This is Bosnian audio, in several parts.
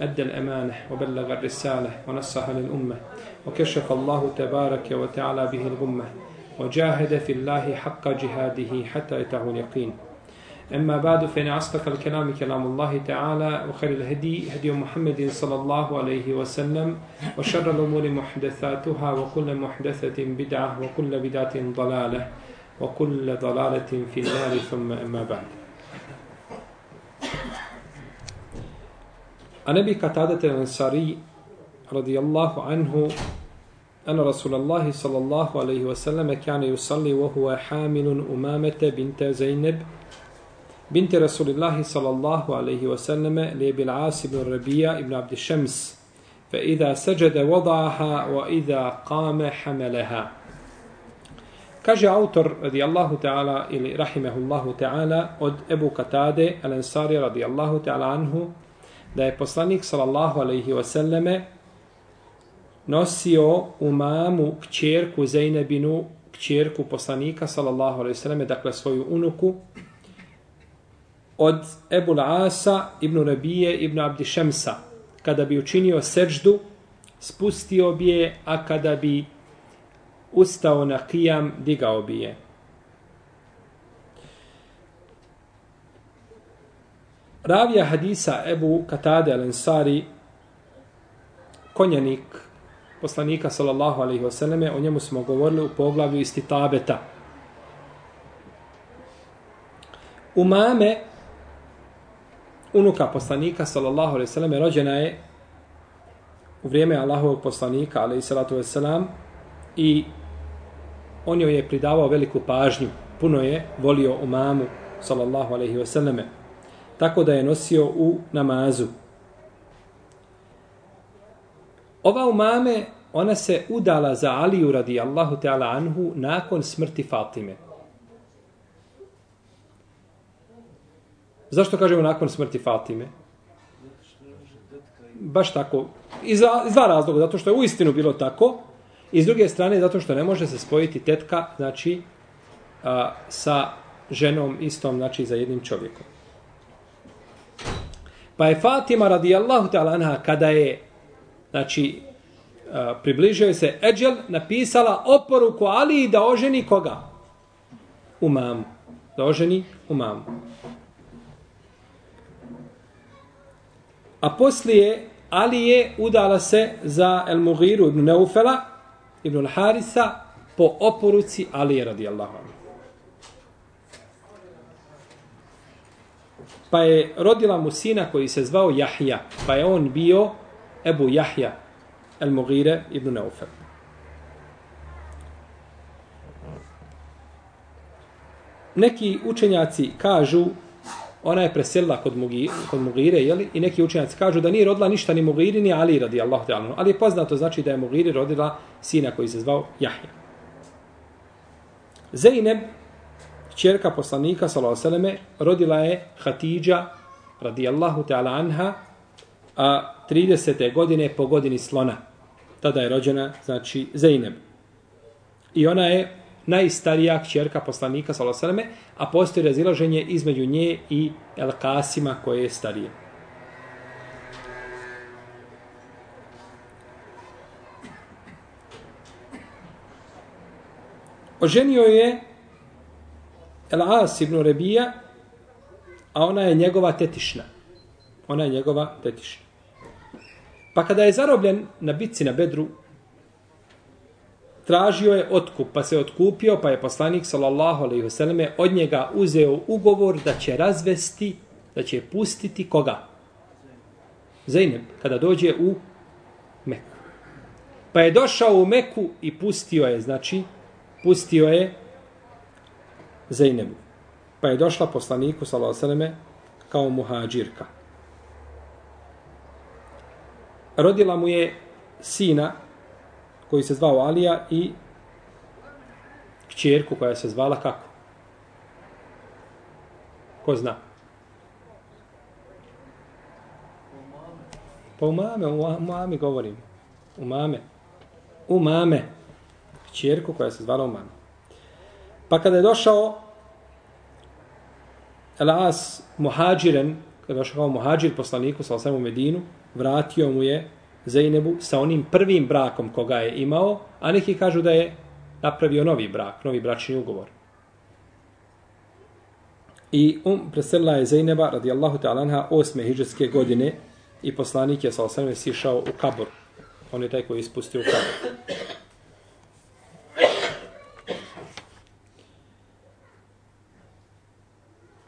أدى الأمانة وبلغ الرسالة ونصح للأمة وكشف الله تبارك وتعالى به الغمة وجاهد في الله حق جهاده حتى يتاه اليقين. أما بعد فإن أصدق الكلام كلام الله تعالى وخير الهدي هدي محمد صلى الله عليه وسلم وشر الأمور محدثاتها وكل محدثة بدعة وكل بدعة ضلالة وكل ضلالة في النار ثم أما بعد. عن أبي قتادة الأنصاري رضي الله عنه أن رسول الله صلى الله عليه وسلم كان يصلي وهو حامل أمامة بنت زينب بنت رسول الله صلى الله عليه وسلم لأبي العاص بن الربيع بن عبد الشمس فإذا سجد وضعها وإذا قام حملها. Kaže autor radijallahu ta'ala ili rahimehullahu ta'ala od Ebu Katade al-Ansari radijallahu ta'ala anhu da je poslanik sallallahu alaihi wasallame nosio u mamu kćerku Zainabinu, kćerku poslanika sallallahu alaihi wasallame, dakle svoju unuku, od Ebu Asa ibn Rabije ibn Abdi Šemsa. Kada bi učinio seđdu, spustio bi je, a kada bi ustao na kijam, digao bi je. Ravija hadisa Ebu Katade al-Ansari, konjanik poslanika sallallahu alaihi wasallame, o njemu smo govorili u poglavlju istitabeta. Umame, unuka poslanika sallallahu alaihi wasallame, rođena je u vrijeme Allahovog poslanika alaihi salatu wasallam i on joj je pridavao veliku pažnju. Puno je volio umamu sallallahu alaihi wasallame tako da je nosio u namazu. Ova umame, ona se udala za Aliju radijallahu ta'ala anhu nakon smrti Fatime. Zašto kažemo nakon smrti Fatime? Baš tako. Iz, iz dva razloga. Zato što je uistinu bilo tako. I s druge strane, zato što ne može se spojiti tetka, znači, a, sa ženom istom, znači, za jednim čovjekom. Pa je Fatima radijallahu ta'ala anha kada je znači e, približio se Eđel napisala oporuku Ali da oženi koga? Umam. Da oženi u. A poslije Ali je udala se za El Mughiru ibn Neufela ibn Harisa po oporuci Ali radijallahu anha. Pa je rodila mu sina koji se zvao Jahja, pa je on bio Ebu Jahja el Mugire ibn Neufel. Neki učenjaci kažu, ona je preselila kod, Mugire, kod Mugire, jeli? i neki učenjaci kažu da nije rodila ništa ni Mugiri, ni Ali radi Allah, ali je poznato znači da je Mugiri rodila sina koji se zvao Jahja. Zeynep čerka poslanika sallallahu rodila je Hatidža radijallahu ta'ala anha a 30. godine po godini slona. Tada je rođena znači Zeynep. I ona je najstarija čerka poslanika sallallahu a postoji razilaženje između nje i El Kasima koje je starije. Oženio je El-As ibn Rebija, a ona je njegova tetišna. Ona je njegova tetišna. Pa kada je zarobljen na bitci na Bedru, tražio je otkup, pa se otkupio, pa je poslanik, sallallahu alejhi ve selleme od njega uzeo ugovor da će razvesti, da će pustiti koga? Zainab, kada dođe u Meku. Pa je došao u Meku i pustio je, znači, pustio je Zeynebu. Pa je došla poslaniku, sallallahu kao muhađirka. Rodila mu je sina, koji se zvao Alija, i kćerku koja se zvala kako? Ko zna? Pa umame, umame govorim. Umame. Umame. Kćerku koja se zvala umame. Pa kada je došao Elas muhađiren, kada je došao kao muhađir poslaniku sa osam u Medinu, vratio mu je Zeynebu sa onim prvim brakom koga je imao, a neki kažu da je napravio novi brak, novi bračni ugovor. I um preselila je Zeyneba radijallahu ta'ala anha osme hijđarske godine i poslanik je sa osam sišao u kabor. On je taj koji je ispustio u kabor.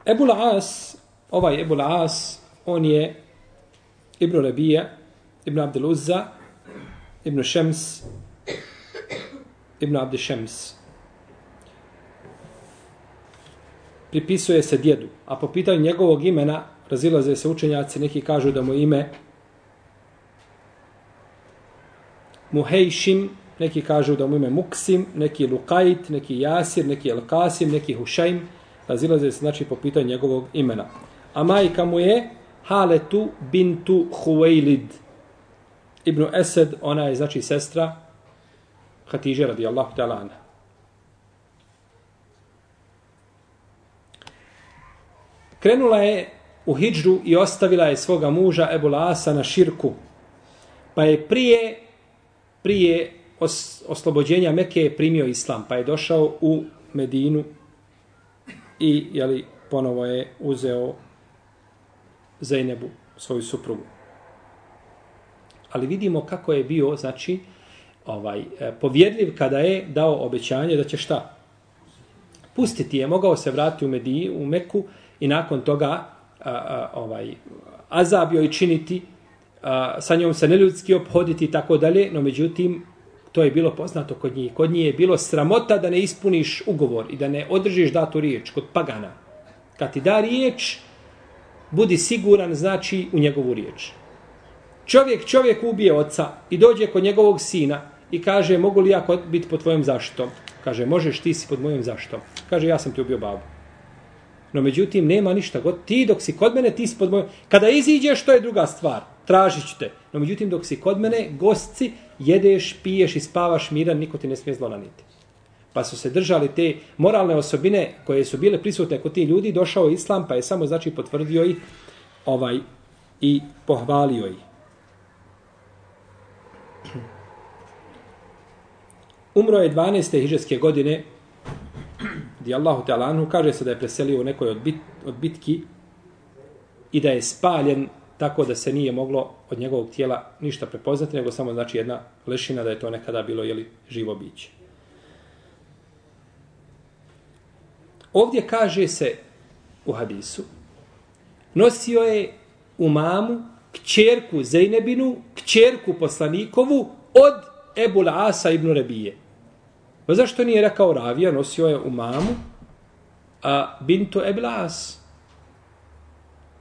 Ebul As, ovaj Ebul As, on je Ibn Rabija, Ibn Abdel Uzza, Ibn Šems, Ibn Abdel Šems. Pripisuje se djedu, a po pitanju njegovog imena razilaze se učenjaci, neki kažu da mu ime Muhejšim, neki kažu da mu ime Muksim, neki Lukajt, neki Jasir, neki Elkasim, neki Hušajm, razilaze se znači po pitanju njegovog imena. A majka mu je Haletu bintu Huwailid ibn Esed, ona je znači sestra Hatiže radijallahu ta'ala anha. Krenula je u hijđru i ostavila je svoga muža Ebu Lasa na širku. Pa je prije, prije os, oslobođenja Mekke primio islam, pa je došao u Medinu i jeli, ponovo je uzeo Zajnebu, svoju suprugu. Ali vidimo kako je bio, znači, ovaj e, povjedljiv kada je dao obećanje da će šta? Pustiti je, mogao se vratiti u Mediji, u Meku i nakon toga a, a, ovaj azabio i činiti a, sa njom se neljudski obhoditi i tako dalje, no međutim to je bilo poznato kod njih. Kod njih je bilo sramota da ne ispuniš ugovor i da ne održiš datu riječ kod pagana. Kad ti da riječ, budi siguran znači u njegovu riječ. Čovjek čovjek ubije oca i dođe kod njegovog sina i kaže mogu li ja biti pod tvojom zaštitom? Kaže možeš ti si pod mojom zaštitom. Kaže ja sam ti ubio babu. No međutim nema ništa. God, ti dok si kod mene ti si pod mojom... Kada iziđeš to je druga stvar. Tražit ću te. No međutim dok si kod mene gostci jedeš, piješ i spavaš miran niko ti ne smije zlonaniti. Pa su se držali te moralne osobine koje su bile prisutne kod ti ljudi, došao je islam pa je samo znači potvrdio ih ovaj i pohvalio ih. Umro je 12. hiđarske godine, gdje Allahu Teala kaže se da je preselio u nekoj od, bit, od bitki i da je spaljen tako da se nije moglo od njegovog tijela ništa prepoznati, nego samo znači jedna lešina da je to nekada bilo jeli, živo biće. Ovdje kaže se u hadisu, nosio je u mamu kćerku Zejnebinu, kćerku poslanikovu od Ebul Asa ibn Rebije. Pa zašto nije rekao Ravija, nosio je u mamu, a bintu Ebul Asa?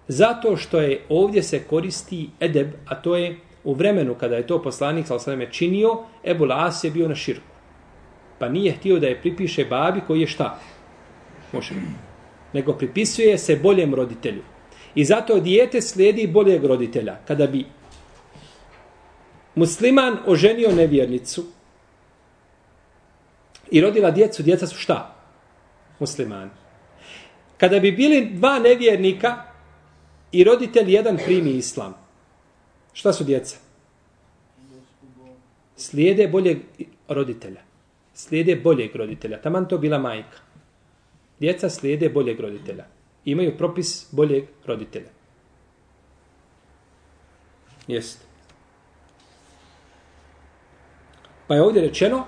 Zato što je ovdje se koristi edeb, a to je u vremenu kada je to poslanik sa sveme činio, Ebu As je bio na širku. Pa nije htio da je pripiše babi koji je šta? Može. Nego pripisuje se boljem roditelju. I zato dijete slijedi boljeg roditelja. Kada bi musliman oženio nevjernicu i rodila djecu, djeca su šta? Muslimani. Kada bi bili dva nevjernika i roditelj jedan primi islam, šta su djeca? Slijede boljeg roditelja. Slijede boljeg roditelja. Taman to bila majka. Djeca slijede boljeg roditelja. Imaju propis boljeg roditelja. Jeste. Pa je ovdje rečeno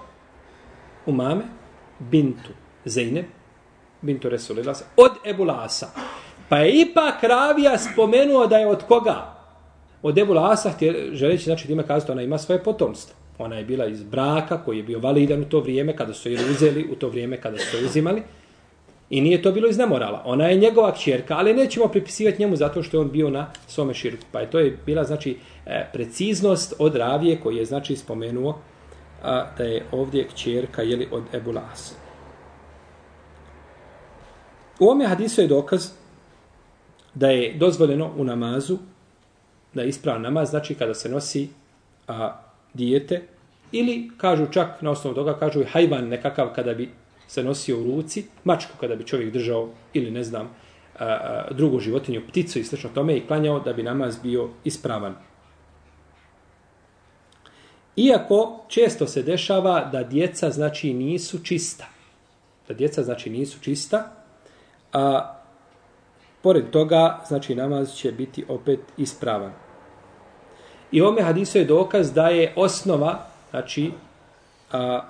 u mame bintu Zeynep, bintu Resulila, od Ebulasa. Pa je ipak Ravija spomenuo da je od koga? Od Ebu Lasa, želeći znači time kazati, ona ima svoje potomstvo. Ona je bila iz braka koji je bio validan u to vrijeme kada su je uzeli, u to vrijeme kada su je uzimali. I nije to bilo iz nemorala. Ona je njegova kćerka, ali nećemo pripisivati njemu zato što je on bio na svome širku. Pa je to je bila znači e, preciznost od Ravije koji je znači spomenuo a, da je ovdje kćerka jeli, od Ebu Lasa. U ovome hadisu je dokaz da je dozvoljeno u namazu, da je ispravan namaz, znači kada se nosi a, dijete, ili kažu čak na osnovu toga, kažu i hajvan nekakav kada bi se nosio u ruci, mačku kada bi čovjek držao, ili ne znam, a, a, drugu životinju, pticu i slično tome i klanjao da bi namaz bio ispravan. Iako često se dešava da djeca znači nisu čista. Da djeca znači nisu čista, a pored toga znači namaz će biti opet ispravan. I ome hadisu je dokaz da je osnova, znači, a,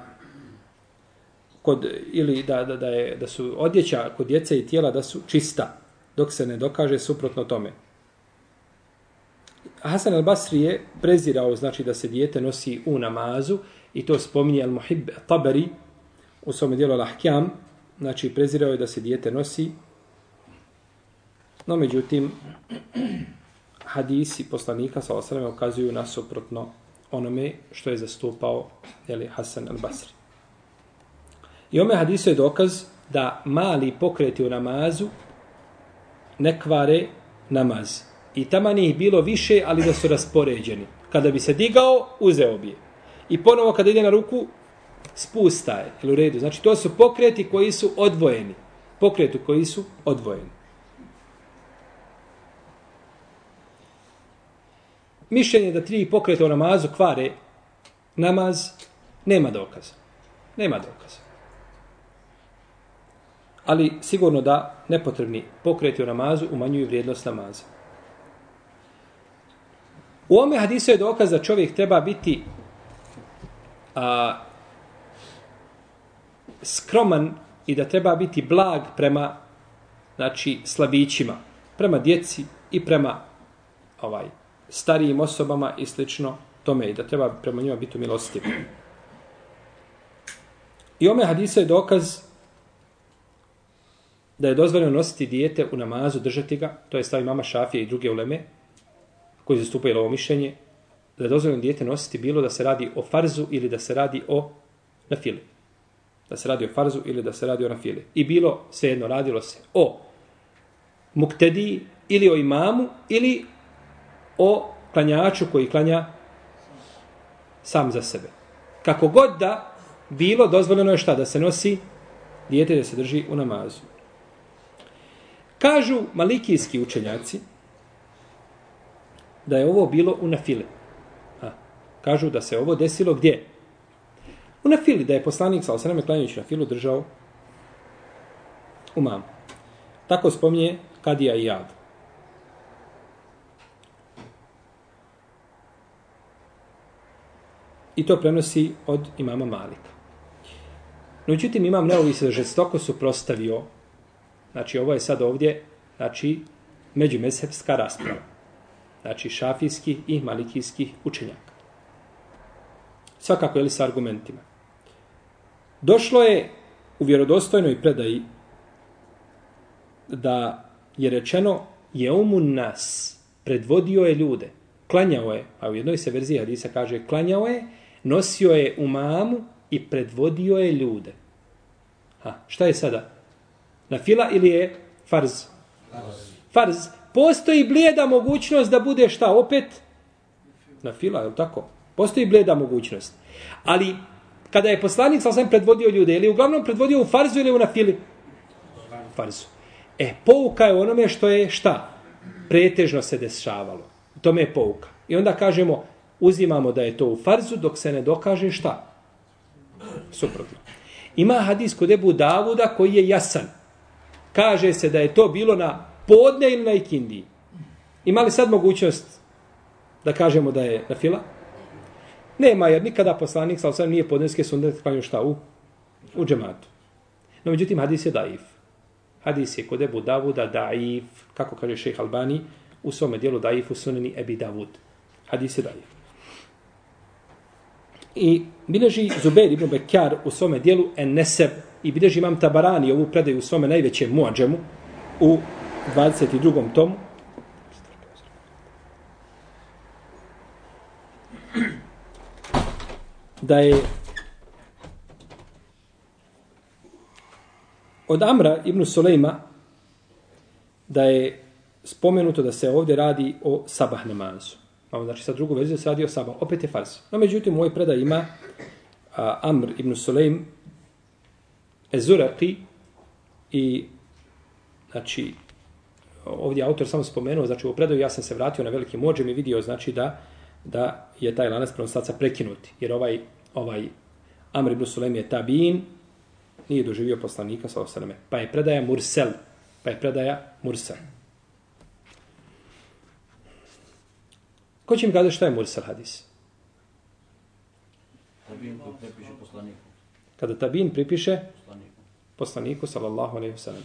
kod, ili da, da, da, je, da su odjeća kod djece i tijela da su čista, dok se ne dokaže suprotno tome. Hasan al-Basri je prezirao znači da se dijete nosi u namazu i to spominje al-Muhib Tabari u svom dijelu al-Ahkam, znači prezirao je da se dijete nosi no međutim hadisi poslanika sa osrame ukazuju nasuprotno onome što je zastupao jeli, Hasan al-Basri. I ome hadisu je dokaz da mali pokreti u namazu ne kvare namaz. I tamo nije bilo više, ali da su raspoređeni. Kada bi se digao, uzeo bi je. I ponovo kada ide na ruku, spusta je. U redu. Znači, to su pokreti koji su odvojeni. Pokreti koji su odvojeni. Mišljenje da tri pokreta u namazu kvare namaz, nema dokaza. Nema dokaza. Ali sigurno da nepotrebni pokreti u namazu umanjuju vrijednost namaza. U ome hadisu je dokaz da čovjek treba biti a, skroman i da treba biti blag prema znači slabićima, prema djeci i prema ovaj starijim osobama i slično tome i da treba prema njima biti milostiv. I ome hadisa je dokaz da je dozvoljeno nositi dijete u namazu, držati ga, to je stavi mama Šafije i druge uleme, koji zastupaju ovo mišljenje, da je dozvoljeno dijete nositi bilo da se radi o farzu ili da se radi o nafili. Da se radi o farzu ili da se radi o nafili. I bilo, svejedno, radilo se o muktediji ili o imamu ili o klanjaču koji klanja sam za sebe. Kako god da bilo, dozvoljeno je šta? Da se nosi dijete da se drži u namazu. Kažu malikijski učenjaci, da je ovo bilo u nafile. A, kažu da se ovo desilo gdje? U nafili, da je poslanik sa osaname klanjajući na filu držao u mamu. Tako spominje Kadija i Jad. I to prenosi od imama Malika. No, uđutim, imam neovi se žestoko suprostavio, znači ovo je sad ovdje, znači, međumesepska rasprava znači šafijskih i malikijskih učenjaka. Svakako je li sa argumentima. Došlo je u vjerodostojnoj predaji da je rečeno je umun nas, predvodio je ljude, klanjao je, a u jednoj se verziji hadisa kaže klanjao je, nosio je umamu i predvodio je ljude. Ha, šta je sada? Na fila ili je farz? Farz postoji blijeda mogućnost da bude šta opet na fila, je tako? Postoji blijeda mogućnost. Ali kada je poslanik sa sam predvodio ljude, ili uglavnom predvodio u farzu ili u nafili? Farzu. E, pouka je onome što je šta? Pretežno se dešavalo. To me je pouka. I onda kažemo, uzimamo da je to u farzu dok se ne dokaže šta? Suprotno. Ima hadis kod Ebu Davuda koji je jasan. Kaže se da je to bilo na podne ili na ikindiji. Ima li sad mogućnost da kažemo da je na fila? Nema, jer nikada poslanik sa nije podneske sunnet klanju šta u, u džematu. No, međutim, hadis je daif. Hadis je kod Ebu Davuda daif, kako kaže šejh Albani, u svome dijelu daif u suneni Ebi Davud. Hadis je daif. I bileži Zubair ibn Bekjar u svome dijelu En Neseb i bileži imam Tabarani ovu predaju u svome najvećem muadžemu u 22. tomu. Da je od Amra ibn Sulejma da je spomenuto da se ovdje radi o sabah namazu. Imamo znači, sa drugu verziju se radi o Saba. Opet je fars. No, međutim, u ovoj predaj ima a, Amr ibn Sulejm Ezuraki i znači ovdje autor samo spomenuo, znači u predaju ja sam se vratio na veliki mođem i vidio znači da da je taj lanac prenoslaca prekinuti. Jer ovaj, ovaj Amr ibn Sulejm je tabin, nije doživio poslanika sa osaname. Pa je predaja Mursel. Pa je predaja Mursel. Ko će mi kazati šta je Mursel hadis? Tabin poslaniku. Kada tabin pripiše Poslaniku. poslaniku, sallallahu alaihi wa sallam.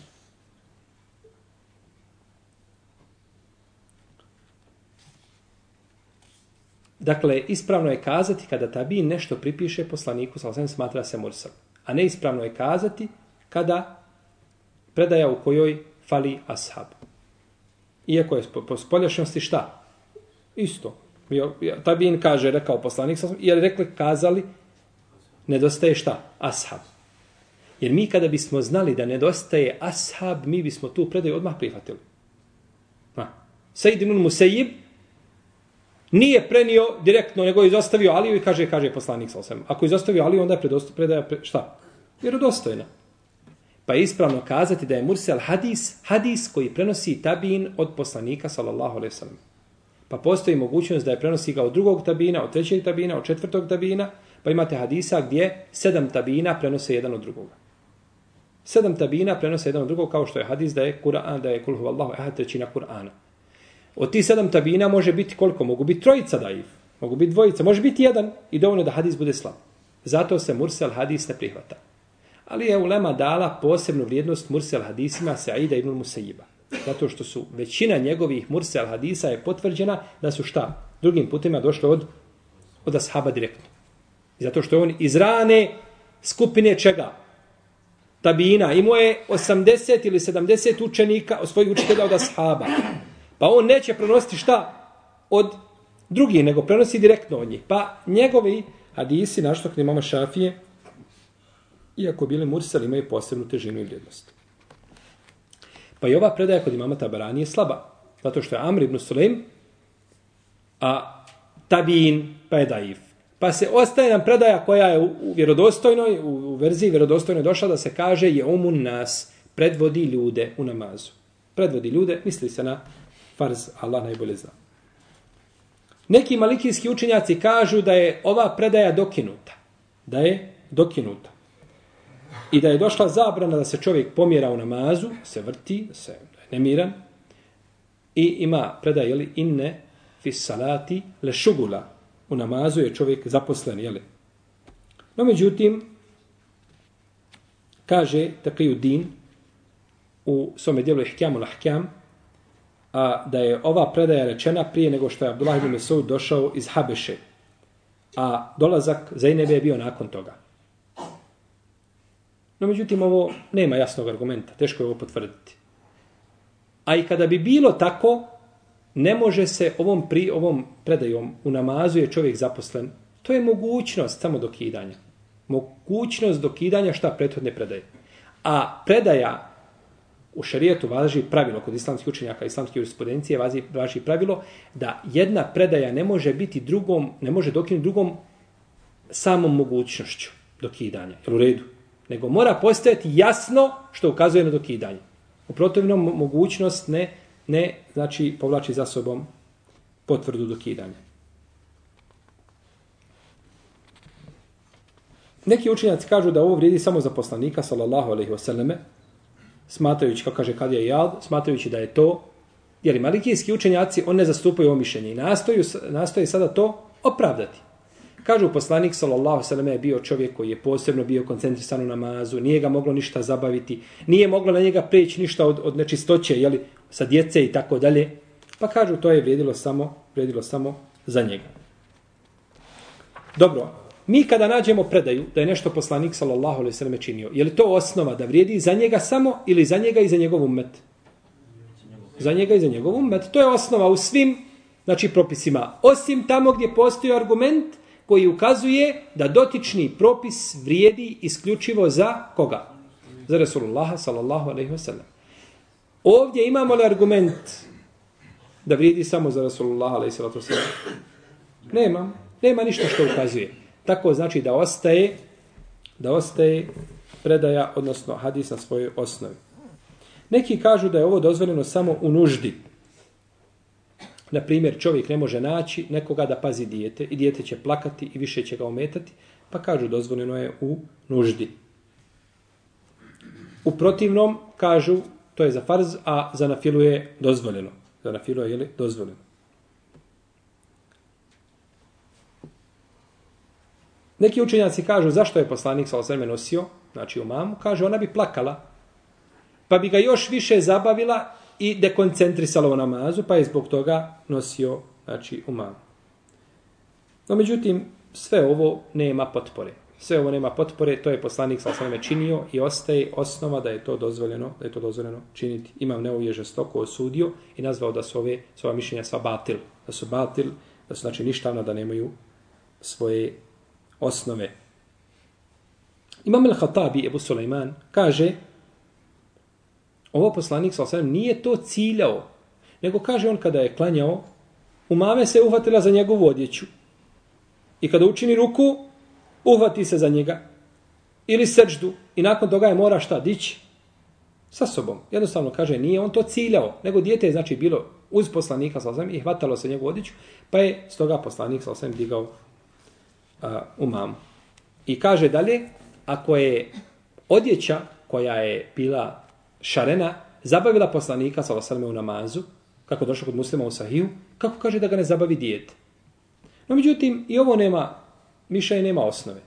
Dakle, ispravno je kazati kada tabin nešto pripiše poslaniku, sallallahu alaihi smatra se Mursel. A neispravno je kazati kada predaja u kojoj fali ashab. Iako je po, po spoljašnosti šta? Isto. Tabin kaže, rekao poslanik, jer rekli, kazali, nedostaje šta? Ashab. Jer mi kada bismo znali da nedostaje ashab, mi bismo tu predaju odmah prihvatili. Ha. Sejid ibn Musejib nije prenio direktno, nego je izostavio Aliju i kaže, kaže poslanik sa osam. Ako je izostavio Aliju, onda je predosto, predaja, pre, šta? Vjerodostojna. Pa je ispravno kazati da je Mursel hadis, hadis koji prenosi tabin od poslanika, sallallahu alaihi sallam. Pa postoji mogućnost da je prenosi ga od drugog tabina, od trećeg tabina, od četvrtog tabina, pa imate hadisa gdje sedam tabina prenose jedan od drugoga. Sedam tabina prenose jedan od drugog, kao što je hadis da je Kur'an, da je kulhu huvallahu ehad trećina Kur'ana. Od tih sedam tabina može biti koliko? Mogu biti trojica daif, mogu biti dvojica, može biti jedan i dovoljno da hadis bude slab. Zato se mursel hadis ne prihvata. Ali je ulema dala posebnu vrijednost mursel hadisima Sa'ida ibn Musajiba. Zato što su većina njegovih mursel hadisa je potvrđena da su šta? Drugim putima došle od, od ashaba direktno. Zato što je on iz rane skupine čega? Tabina. Imao je 80 ili 70 učenika od svojih učitelja od ashaba. Pa on neće prenositi šta? Od drugih, nego prenosi direktno od njih. Pa njegovi hadisi, našto kod imamo šafije, iako bili mursel, imaju posebnu težinu i vrijednost. Pa i ova predaja kod imama Tabarani je slaba. Zato što je Amr ibn Sulaim, a Tabin, pa je Daif. Pa se ostaje nam predaja koja je u vjerodostojnoj, u verziji vjerodostojnoj došla da se kaže je umun nas, predvodi ljude u namazu. Predvodi ljude, misli se na farz, Allah najbolje zna. Neki malikijski učenjaci kažu da je ova predaja dokinuta. Da je dokinuta. I da je došla zabrana da se čovjek pomjera u namazu, se vrti, se nemiran. I ima predaj, jeli, inne fis salati le šugula. U namazu je čovjek zaposlen, jeli. No, međutim, kaže Taqiju Din u svome dijelu Ihkjamu Lahkjam, a da je ova predaja rečena prije nego što je Abdullah ibn Mesud došao iz Habeše. A dolazak Zainebe je bio nakon toga. No, međutim, ovo nema jasnog argumenta. Teško je ovo potvrditi. A i kada bi bilo tako, ne može se ovom, pri, ovom predajom u namazu je čovjek zaposlen. To je mogućnost samo dokidanja. Mogućnost dokidanja šta prethodne predaje. A predaja u šarijetu važi pravilo kod islamskih učenjaka, islamske jurisprudencije važi, važi pravilo da jedna predaja ne može biti drugom, ne može dokinuti drugom samom mogućnošću dokidanja. Jel u redu? Nego mora postojati jasno što ukazuje na dokidanje. U protivnom mogućnost ne, ne znači povlači za sobom potvrdu dokidanja. Neki učenjaci kažu da ovo vrijedi samo za poslanika, sallallahu alaihi wasallame, smatrajući, kao kaže Kadija je jad, smatrajući da je to, jer malikijski učenjaci, on ne zastupaju ovo mišljenje i nastoju, nastoje sada to opravdati. Kažu poslanik sallallahu alejhi je bio čovjek koji je posebno bio koncentrisan u namazu, nije ga moglo ništa zabaviti, nije moglo na njega preći ništa od od nečistoće, je li, sa djece i tako dalje. Pa kažu to je vrijedilo samo, vrijedilo samo za njega. Dobro, mi kada nađemo predaju da je nešto poslanik sallallahu alejhi ve selleme činio, je li to osnova da vrijedi za njega samo ili za njega i za njegov ummet? Za njega i za njegov ummet. To je osnova u svim znači propisima. Osim tamo gdje postoji argument koji ukazuje da dotični propis vrijedi isključivo za koga? Za Resulullah sallallahu alaihi wa sallam. Ovdje imamo li argument da vrijedi samo za Rasulullah sallam? Nema. Nema ništa što ukazuje. Tako znači da ostaje da ostaje predaja, odnosno hadis na svojoj osnovi. Neki kažu da je ovo dozvoljeno samo u nuždi. Na primjer, čovjek ne može naći nekoga da pazi dijete i dijete će plakati i više će ga ometati, pa kažu dozvoljeno je u nuždi. U protivnom kažu to je za farz, a za nafilu je dozvoljeno. Za nafilu je li, dozvoljeno. Neki učenjaci kažu zašto je poslanik sa osreme nosio, znači u mamu, kaže ona bi plakala, pa bi ga još više zabavila i dekoncentrisalo u namazu, pa je zbog toga nosio znači, umam. No međutim, sve ovo nema potpore. Sve ovo nema potpore, to je poslanik sa osreme činio i ostaje osnova da je to dozvoljeno, da je to dozvoljeno činiti. Imam neovije žestoko osudio i nazvao da su ove, svoja mišljenja sva batil, da su batil, da su znači ništavno da nemaju svoje osnove. Imam el-Hatabi, Ebu Suleiman, kaže ovo poslanik sa nije to ciljao, nego kaže on kada je klanjao, umame se uhvatila za njegovu odjeću. I kada učini ruku, uhvati se za njega. Ili srđdu. I nakon toga je mora šta dići? Sa sobom. Jednostavno kaže, nije on to ciljao, nego dijete je znači bilo uz poslanika sa i hvatalo se njegovu odjeću, pa je stoga poslanik sa digao uh, umamu. I kaže dalje, ako je odjeća koja je bila šarena, zabavila poslanika sa u namazu, kako došlo kod muslima u sahiju, kako kaže da ga ne zabavi dijete? No, međutim, i ovo nema, miša i nema osnove.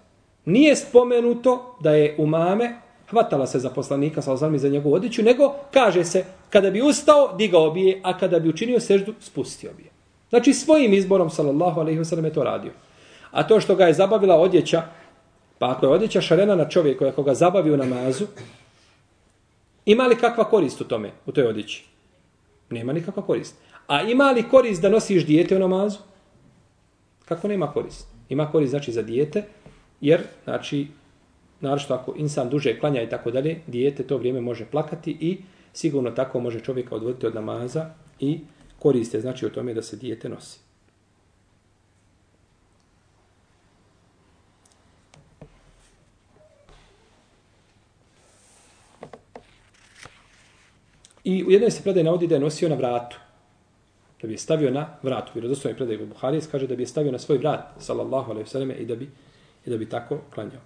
Nije spomenuto da je u mame hvatala se za poslanika sa osaleme za njegovu odjeću, nego kaže se, kada bi ustao, digao bi je, a kada bi učinio seždu, spustio bi je. Znači, svojim izborom, sallallahu alaihi wa je to radio. A to što ga je zabavila odjeća, pa ako je odjeća šarena na čovjeku, ako ga zabavi u namazu, ima li kakva korist u tome, u toj odjeći? Nema nikakva korist. A ima li korist da nosiš dijete u namazu? Kako nema korist? Ima korist znači za dijete, jer, znači, naravno ako insan duže klanja i tako dalje, dijete to vrijeme može plakati i sigurno tako može čovjeka odvoditi od namaza i koriste znači u tome da se dijete nosi. I u jednoj se predaj navodi da je nosio na vratu. Da bi je stavio na vratu. Jer odostojno je predaj u Buharije, kaže da bi je stavio na svoj vrat, sallallahu alaihi vseleme, i da bi, i da bi tako klanjao.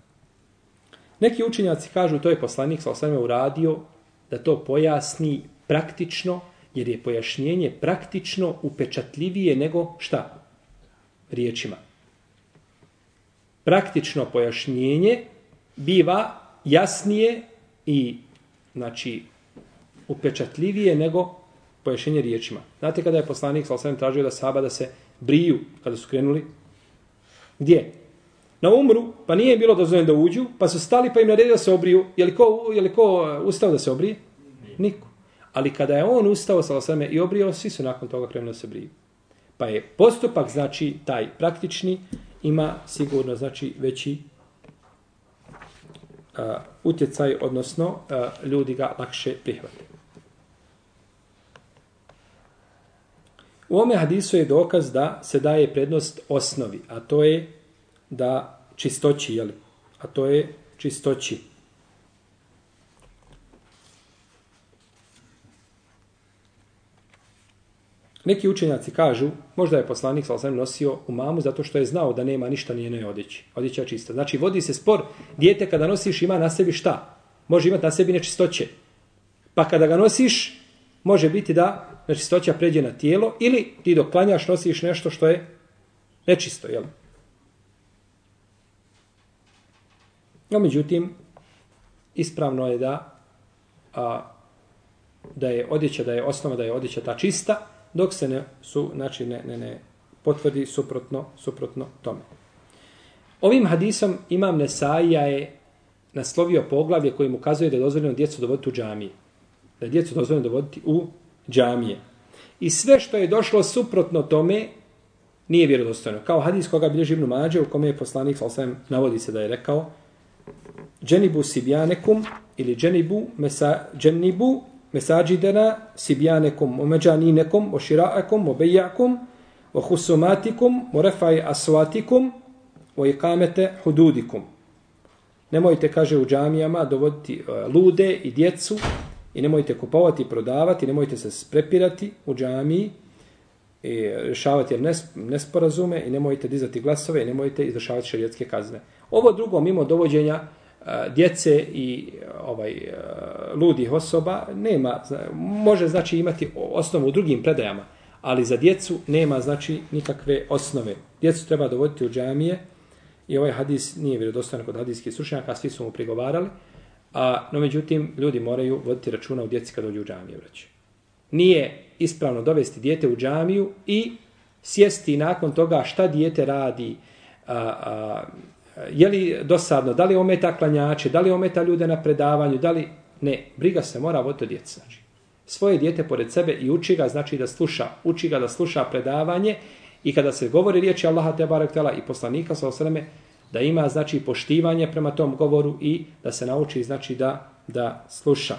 Neki učinjaci kažu to je poslanik sallallahu alaihi uradio da to pojasni praktično, jer je pojašnjenje praktično upečatljivije nego šta? Riječima. Praktično pojašnjenje biva jasnije i znači upečatljivije nego pojašenje riječima. Znate kada je poslanik sa osvijem tražio da saba da se briju kada su krenuli? Gdje? Na umru, pa nije bilo dozvoljeno da uđu, pa su stali pa im naredio da se obriju. Je li ko, je li ko e, ustao da se obrije? Niko. Ali kada je on ustao sa osvijem i obrio, svi su nakon toga krenuli da se briju. Pa je postupak, znači, taj praktični, ima sigurno, znači, veći uh, utjecaj, odnosno uh, ljudi ga lakše prihvataju. U ome hadisu je dokaz da se daje prednost osnovi, a to je da čistoći, jel? a to je čistoći. Neki učenjaci kažu, možda je poslanik sa osam nosio u mamu zato što je znao da nema ništa njenoj odjeći. Odjeća čista. Znači, vodi se spor, dijete kada nosiš ima na sebi šta? Može imati na sebi nečistoće. Pa kada ga nosiš, može biti da nečistoća pređe na tijelo ili ti dok klanjaš nosiš nešto što je nečisto, jel? No, međutim, ispravno je da a, da je odjeća, da je osnova da je odjeća ta čista, dok se ne, su, znači, ne, ne, ne potvrdi suprotno, suprotno tome. Ovim hadisom imam Nesaija je naslovio poglavlje kojim ukazuje da je dozvoljeno djecu dovoditi u džamije. Da je djecu dozvoljeno dovoditi u džamije. I sve što je došlo suprotno tome nije vjerodostojno. Kao hadis koga bilježi Ibn Mađe u kome je poslanik Salsam navodi se da je rekao dženibu sibjanekum ili dženibu, mesa, dženibu mesađidena, sibjanekum, omeđaninekum, oširaakum, obejakum, ohusumatikum, morefaj o aswatikum, o ikamete hududikum. Nemojte, kaže u džamijama, dovoditi e, uh, lude i djecu i nemojte kupovati i prodavati, nemojte se sprepirati u džamiji i rješavati nesporazume i nemojte dizati glasove i nemojte izvršavati šarijetske kazne. Ovo drugo, mimo dovođenja e, djece i e, ovaj e, ludih osoba, nema, može znači imati osnovu u drugim predajama, ali za djecu nema znači nikakve osnove. Djecu treba dovoditi u džamije i ovaj hadis nije vjerodostojan kod hadijskih slušnjaka, svi su mu prigovarali, a no međutim ljudi moraju voditi računa u djeci kad dođu u džamije, vraći. Nije ispravno dovesti dijete u džamiju i sjesti nakon toga šta dijete radi, a, a, je li dosadno, da li ometa klanjače, da li ometa ljude na predavanju, da li... Ne, briga se mora voditi o djeci, znači svoje dijete pored sebe i uči ga, znači da sluša, uči ga da sluša predavanje i kada se govori riječi Allaha te barek tela i poslanika sa osreme, da ima znači poštivanje prema tom govoru i da se nauči znači da da sluša.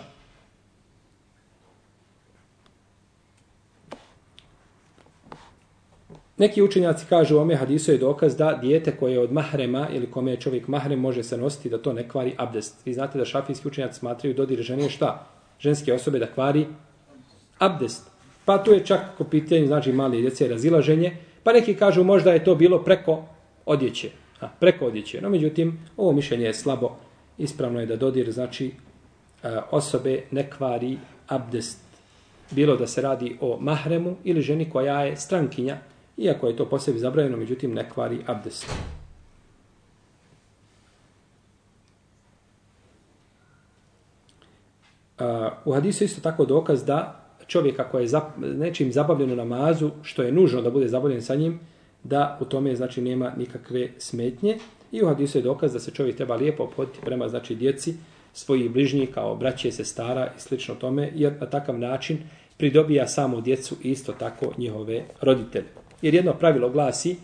Neki učenjaci kažu ome hadisu je dokaz da dijete koje je od mahrema ili kome je čovjek mahrem može se nositi da to ne kvari abdest. Vi znate da šafijski učenjaci smatraju dodir žene šta? ženske osobe da kvari abdest. Pa tu je čak ko pitanje, znači mali djece razilaženje, pa neki kažu možda je to bilo preko odjeće. A, preko odjeće. No, međutim, ovo mišljenje je slabo. Ispravno je da dodir, znači, e, osobe ne kvari abdest. Bilo da se radi o mahremu ili ženi koja je strankinja, iako je to posebi zabravljeno, međutim, ne kvari abdest. u hadisu isto tako dokaz da čovjek ako je zap, nečim zabavljen u namazu, što je nužno da bude zabavljen sa njim, da u tome znači nema nikakve smetnje. I u hadisu je dokaz da se čovjek treba lijepo opoditi prema znači djeci svojih bližnjih kao braće, sestara i slično tome, jer na takav način pridobija samo djecu i isto tako njihove roditelje. Jer jedno pravilo glasi,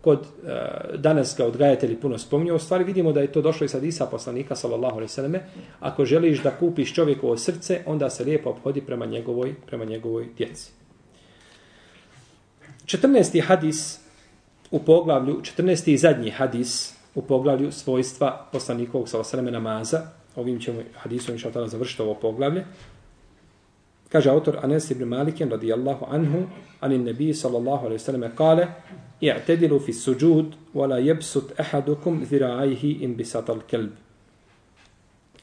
kod e, danas ga odgajatelji puno spominju, u stvari vidimo da je to došlo iz hadisa poslanika, sallallahu alaihi sallam, ako želiš da kupiš čovjekovo srce, onda se lijepo obhodi prema njegovoj, prema njegovoj djeci. 14. hadis u poglavlju, 14. i zadnji hadis u poglavlju svojstva poslanikovog sa alaihi namaza, ovim ćemo hadisom inša tada završiti ovo poglavlje, kaže autor Anes ibn Malikin radijallahu anhu, anin nebi sallallahu alaihi sallam, kale, i'tedilu fi suđud, wala jebsut ehadukum zira'ajhi in bisatal kelb.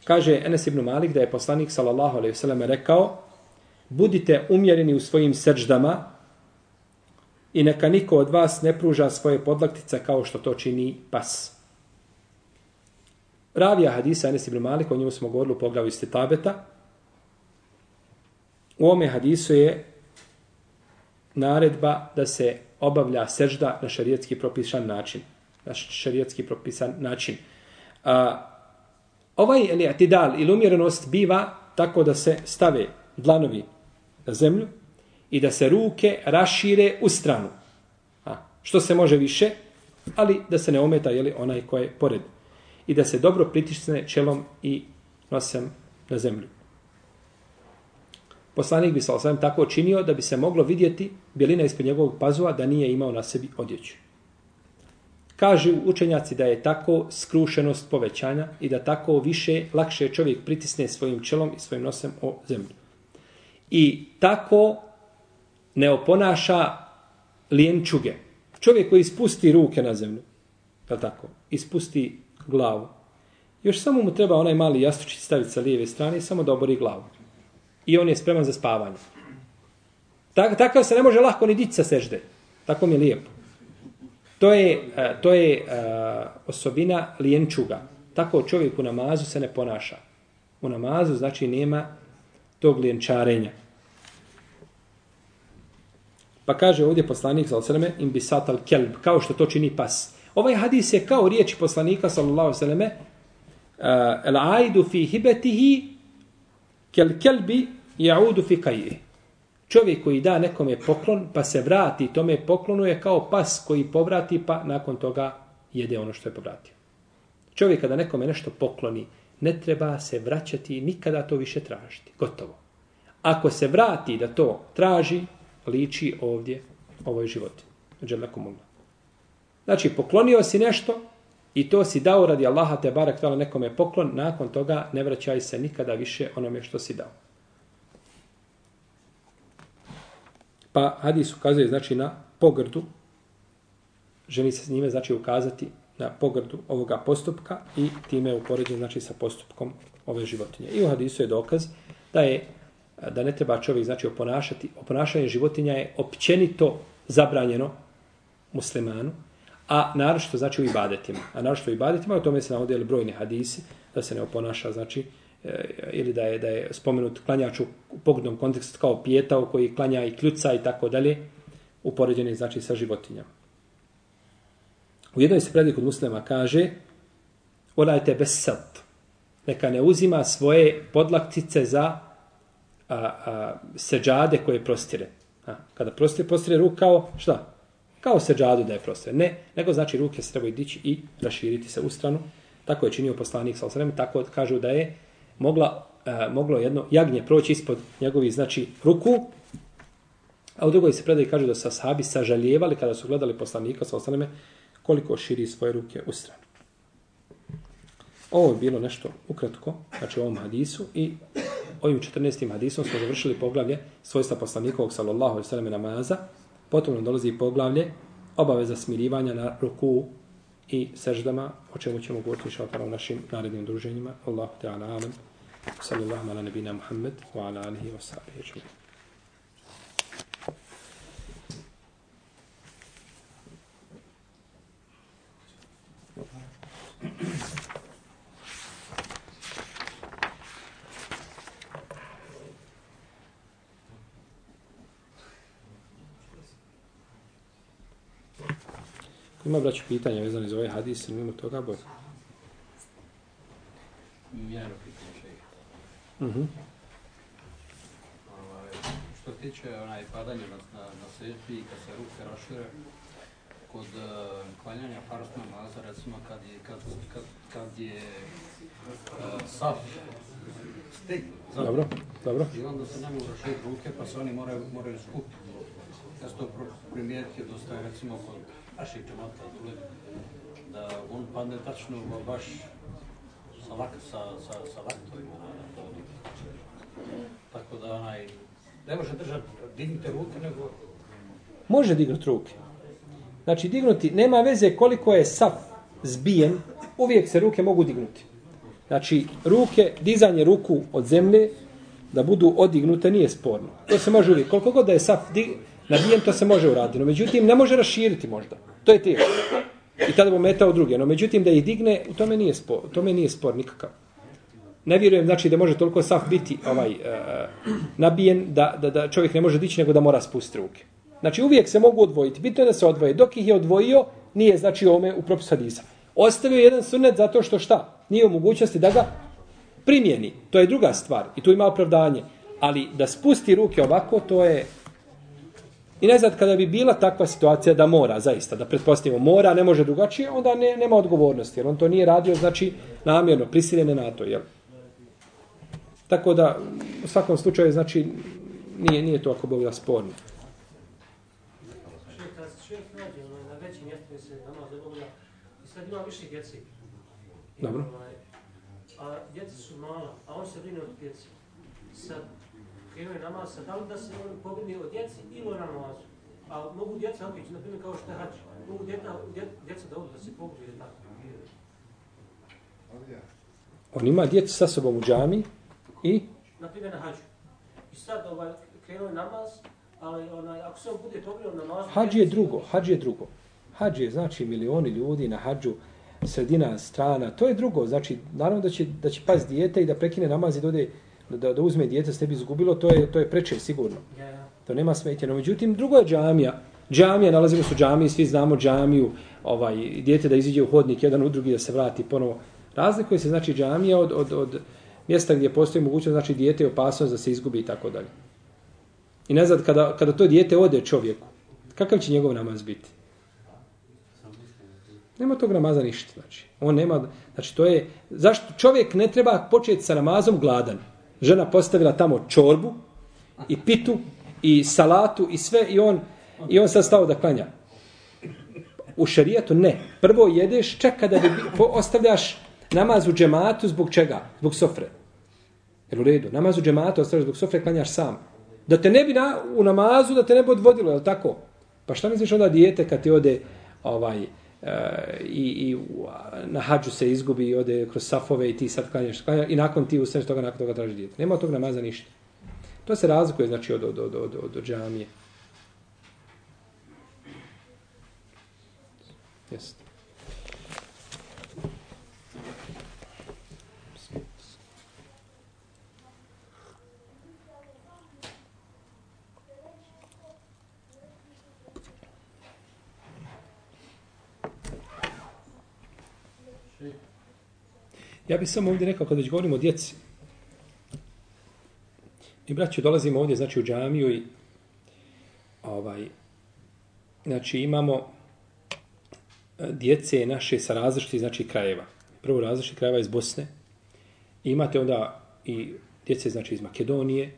Kaže Enes ibn Malik da je poslanik sallallahu alaihi sallam rekao, budite umjereni u svojim srđdama i neka niko od vas ne pruža svoje podlaktice kao što to čini pas. Ravija hadisa Enes ibn Malik, o njemu smo govorili u poglavu iz u ome hadisu je naredba da se obavlja sežda na šarijetski propisan način. Na šarijetski propisan način. A, ovaj ili atidal ili umjerenost biva tako da se stave dlanovi na zemlju i da se ruke rašire u stranu. A, što se može više, ali da se ne ometa jeli, onaj ko je pored. I da se dobro pritisne čelom i nosem na zemlju. Poslanik bi sa osvijem tako činio da bi se moglo vidjeti bjelina ispod njegovog pazova da nije imao na sebi odjeću. Kažu učenjaci da je tako skrušenost povećanja i da tako više, lakše čovjek pritisne svojim čelom i svojim nosem o zemlju. I tako ne oponaša lijenčuge. Čovjek koji ispusti ruke na zemlju, je tako, ispusti glavu. Još samo mu treba onaj mali jastučić staviti sa lijeve strane i samo da obori glavu i on je spreman za spavanje. Tak, takav se ne može lahko ni dići sa sežde. Tako mi je lijepo. To je, e, to je e, osobina lijenčuga. Tako čovjek u namazu se ne ponaša. U namazu znači nema tog lijenčarenja. Pa kaže ovdje poslanik sa osaleme im bisatal kelb, kao što to čini pas. Ovaj hadis je kao riječi poslanika sallallahu osaleme uh, eh, el aidu fi hibetihi kel kelbi jaudu fi kajih. Čovjek koji da nekome poklon, pa se vrati tome poklonu je kao pas koji povrati, pa nakon toga jede ono što je povratio. Čovjek kada nekome nešto pokloni, ne treba se vraćati i nikada to više tražiti. Gotovo. Ako se vrati da to traži, liči ovdje ovoj životi. Znači, poklonio si nešto i to si dao radi Allaha te barak tala nekome poklon, nakon toga ne vraćaj se nikada više onome što si dao. Pa hadis ukazuje znači na pogrdu, želi se s njime znači ukazati na pogrdu ovoga postupka i time je upoređen znači sa postupkom ove životinje. I u hadisu je dokaz da je da ne treba čovjek znači oponašati. Oponašanje životinja je općenito zabranjeno muslimanu, a naročito znači u ibadetima. A naročito u ibadetima, o tome se navodili brojni hadisi, da se ne oponaša, znači, e, ili da je, da je spomenut klanjač u poglednom kontekstu kao pijetao koji klanja i kljuca i tako dalje, upoređeni znači sa životinjama. U jednoj se predaj kod muslima kaže Olajte besat. Neka ne uzima svoje podlaktice za a, a, seđade koje prostire. A, kada prostire, prostire ruk kao šta? Kao seđadu da je prostire. Ne, nego znači ruke se trebaju dići i raširiti se u stranu. Tako je činio poslanik sa osrem, Tako kažu da je mogla, a, moglo jedno jagnje proći ispod njegovi znači ruku. A u drugoj se predaj kažu da su sahabi sažaljevali kada su gledali poslanika sa osreme koliko širi svoje ruke u stranu. Ovo je bilo nešto ukratko, znači u ovom hadisu i ovim 14. hadisom smo završili poglavlje svojstva poslanikovog sallallahu alaihi sallam namaza, potom nam dolazi poglavlje obaveza smirivanja na ruku i seždama, o čemu ćemo govoriti šaltara u našim narednim druženjima. Allahu ta'ala alam. Sallallahu ala nebina Muhammed wa ala alihi wa sahbihi. Ima braću pitanja vezani za ovaj hadis, ili mimo toga, boj? Jedno pitanje še Uh -huh. ovaj, Što tiče onaj padanje na, na, na sežbi i kad se ruke rašire, kod uh, klanjanja farz namaza, recimo kad je, kad, kad, kad je uh, saf stig, Dobro, dobro. I onda se ne mogu raširiti ruke, pa se oni moraju, moraju skupiti. Ja sam to primijetio dosta, recimo, kod naših džemata dole, da on padne tačno baš sa, lak, sa, sa, sa laktovima na podu. Tako da onaj, ne može držati, dignite ruke, nego... Može dignuti ruke. Znači, dignuti, nema veze koliko je saf zbijen, uvijek se ruke mogu dignuti. Znači, ruke, dizanje ruku od zemlje, da budu odignute, nije sporno. To se može uvijek. Koliko god da je saf dig, nabijen, to se može uraditi. No, međutim, ne može raširiti možda. To je teško. I tada bo metao druge. No, međutim, da ih digne, u tome nije spor, tome nije spor nikakav. Ne vjerujem, znači, da može toliko saf biti ovaj, uh, nabijen, da, da, da čovjek ne može dići, nego da mora spustiti ruke. Znači, uvijek se mogu odvojiti. Bitno je da se odvoje. Dok ih je odvojio, nije, znači, ome u propisu hadisa. Ostavio jedan sunnet zato što šta? Nije u mogućnosti da ga primjeni. To je druga stvar. I tu ima opravdanje. Ali da spusti ruke ovako, to je I ne znam, kada bi bila takva situacija da mora, zaista, da pretpostavimo mora, ne može drugačije, onda ne, nema odgovornosti, jer on to nije radio, znači, namjerno, prisiljene na to, jel? Tako da, u svakom slučaju, znači, nije, nije to ako Bog da sporno. Dobro. A djeca su mala, a on se brine od djeci. Sad, krenuo je namaz, sad da li da se on pobrini od djeci ili o namazu? A mogu djeca otići, na primjer kao što je hač, mogu djeca, djeca da odu da se pobrije tako. On ima djecu sa sobom u džami i... Na primjer na hađu. I sad ovaj, krenuo je namaz, ali onaj, ako se on bude pobrio namaz... Hađ je drugo, hađ je drugo. Hađ je znači milioni ljudi na hađu, sredina strana, to je drugo. Znači, naravno da će, da će pas dijete i da prekine namaz i dode da, da uzme dijete s tebi izgubilo, to je, to je preče sigurno. To nema smetje. No, međutim, drugo je džamija. Džamija, nalazimo se u džamiji, svi znamo džamiju, ovaj, dijete da iziđe u hodnik jedan u drugi da se vrati ponovo. Razlikuje se, znači, džamija od, od, od mjesta gdje postoji mogućnost, znači, dijete je opasnost da se izgubi i tako dalje. I ne kada, kada to dijete ode čovjeku, kakav će njegov namaz biti? Nema tog namaza ništa, znači. On nema, znači, to je, zašto čovjek ne treba početi sa namazom gladan? Žena postavila tamo čorbu i pitu i salatu i sve i on i on sad stao da klanja. U šarijetu ne. Prvo jedeš, čeka da bi, ostavljaš namaz u džematu zbog čega? Zbog sofre. Jer u redu, namaz u džematu ostavljaš zbog sofre, klanjaš sam. Da te ne bi na, u namazu, da te ne bi odvodilo, je tako? Pa šta misliš onda dijete kad ti ode ovaj, Eh, i, i na hađu se izgubi i ode kroz safove i ti sad klanjaš, klanjaš i nakon ti ustaneš toga, nakon toga traži djete. Nema od tog namaza ništa. To se razlikuje znači od, od, od, od, od, od džamije. Jeste. Ja bih samo ovdje rekao, kada već govorimo o djeci, i braću, dolazimo ovdje, znači u džamiju i ovaj, znači imamo e, djece naše sa različitih znači krajeva. Prvo različitih krajeva iz Bosne. I imate onda i djece znači iz Makedonije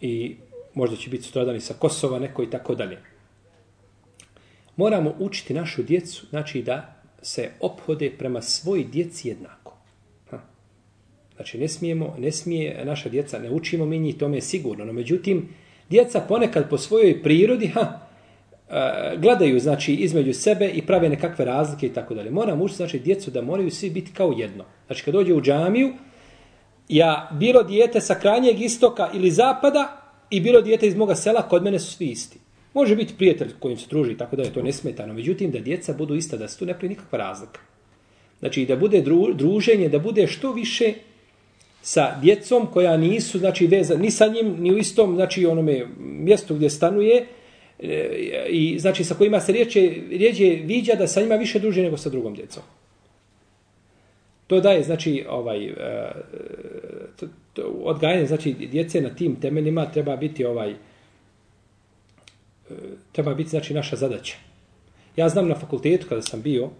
i možda će biti stradani sa Kosova, neko i tako dalje. Moramo učiti našu djecu, znači da se ophode prema svoj djeci jednako. Znači, ne smijemo, ne smije naša djeca, ne učimo mi njih, tome je sigurno. No, međutim, djeca ponekad po svojoj prirodi, ha, e, gledaju, znači, između sebe i prave nekakve razlike i tako dalje. Moram učiti, znači, djecu da moraju svi biti kao jedno. Znači, kad dođe u džamiju, ja, bilo dijete sa krajnjeg istoka ili zapada i bilo dijete iz moga sela, kod mene su svi isti. Može biti prijatelj kojim se druži, tako da je to nesmetano. Međutim, da djeca budu ista, da se tu ne prije nikakva razlika. Znači, da bude druženje, da bude što više sa djecom koja nisu znači veza ni sa njim ni u istom znači onome mjestu gdje stanuje e, i znači sa kojima se riječe rijeđe viđa da sa njima više druži nego sa drugom djecom. To daje znači ovaj e, to, to, odgajanje znači djece na tim temeljima treba biti ovaj e, treba biti znači naša zadaća. Ja znam na fakultetu kada sam bio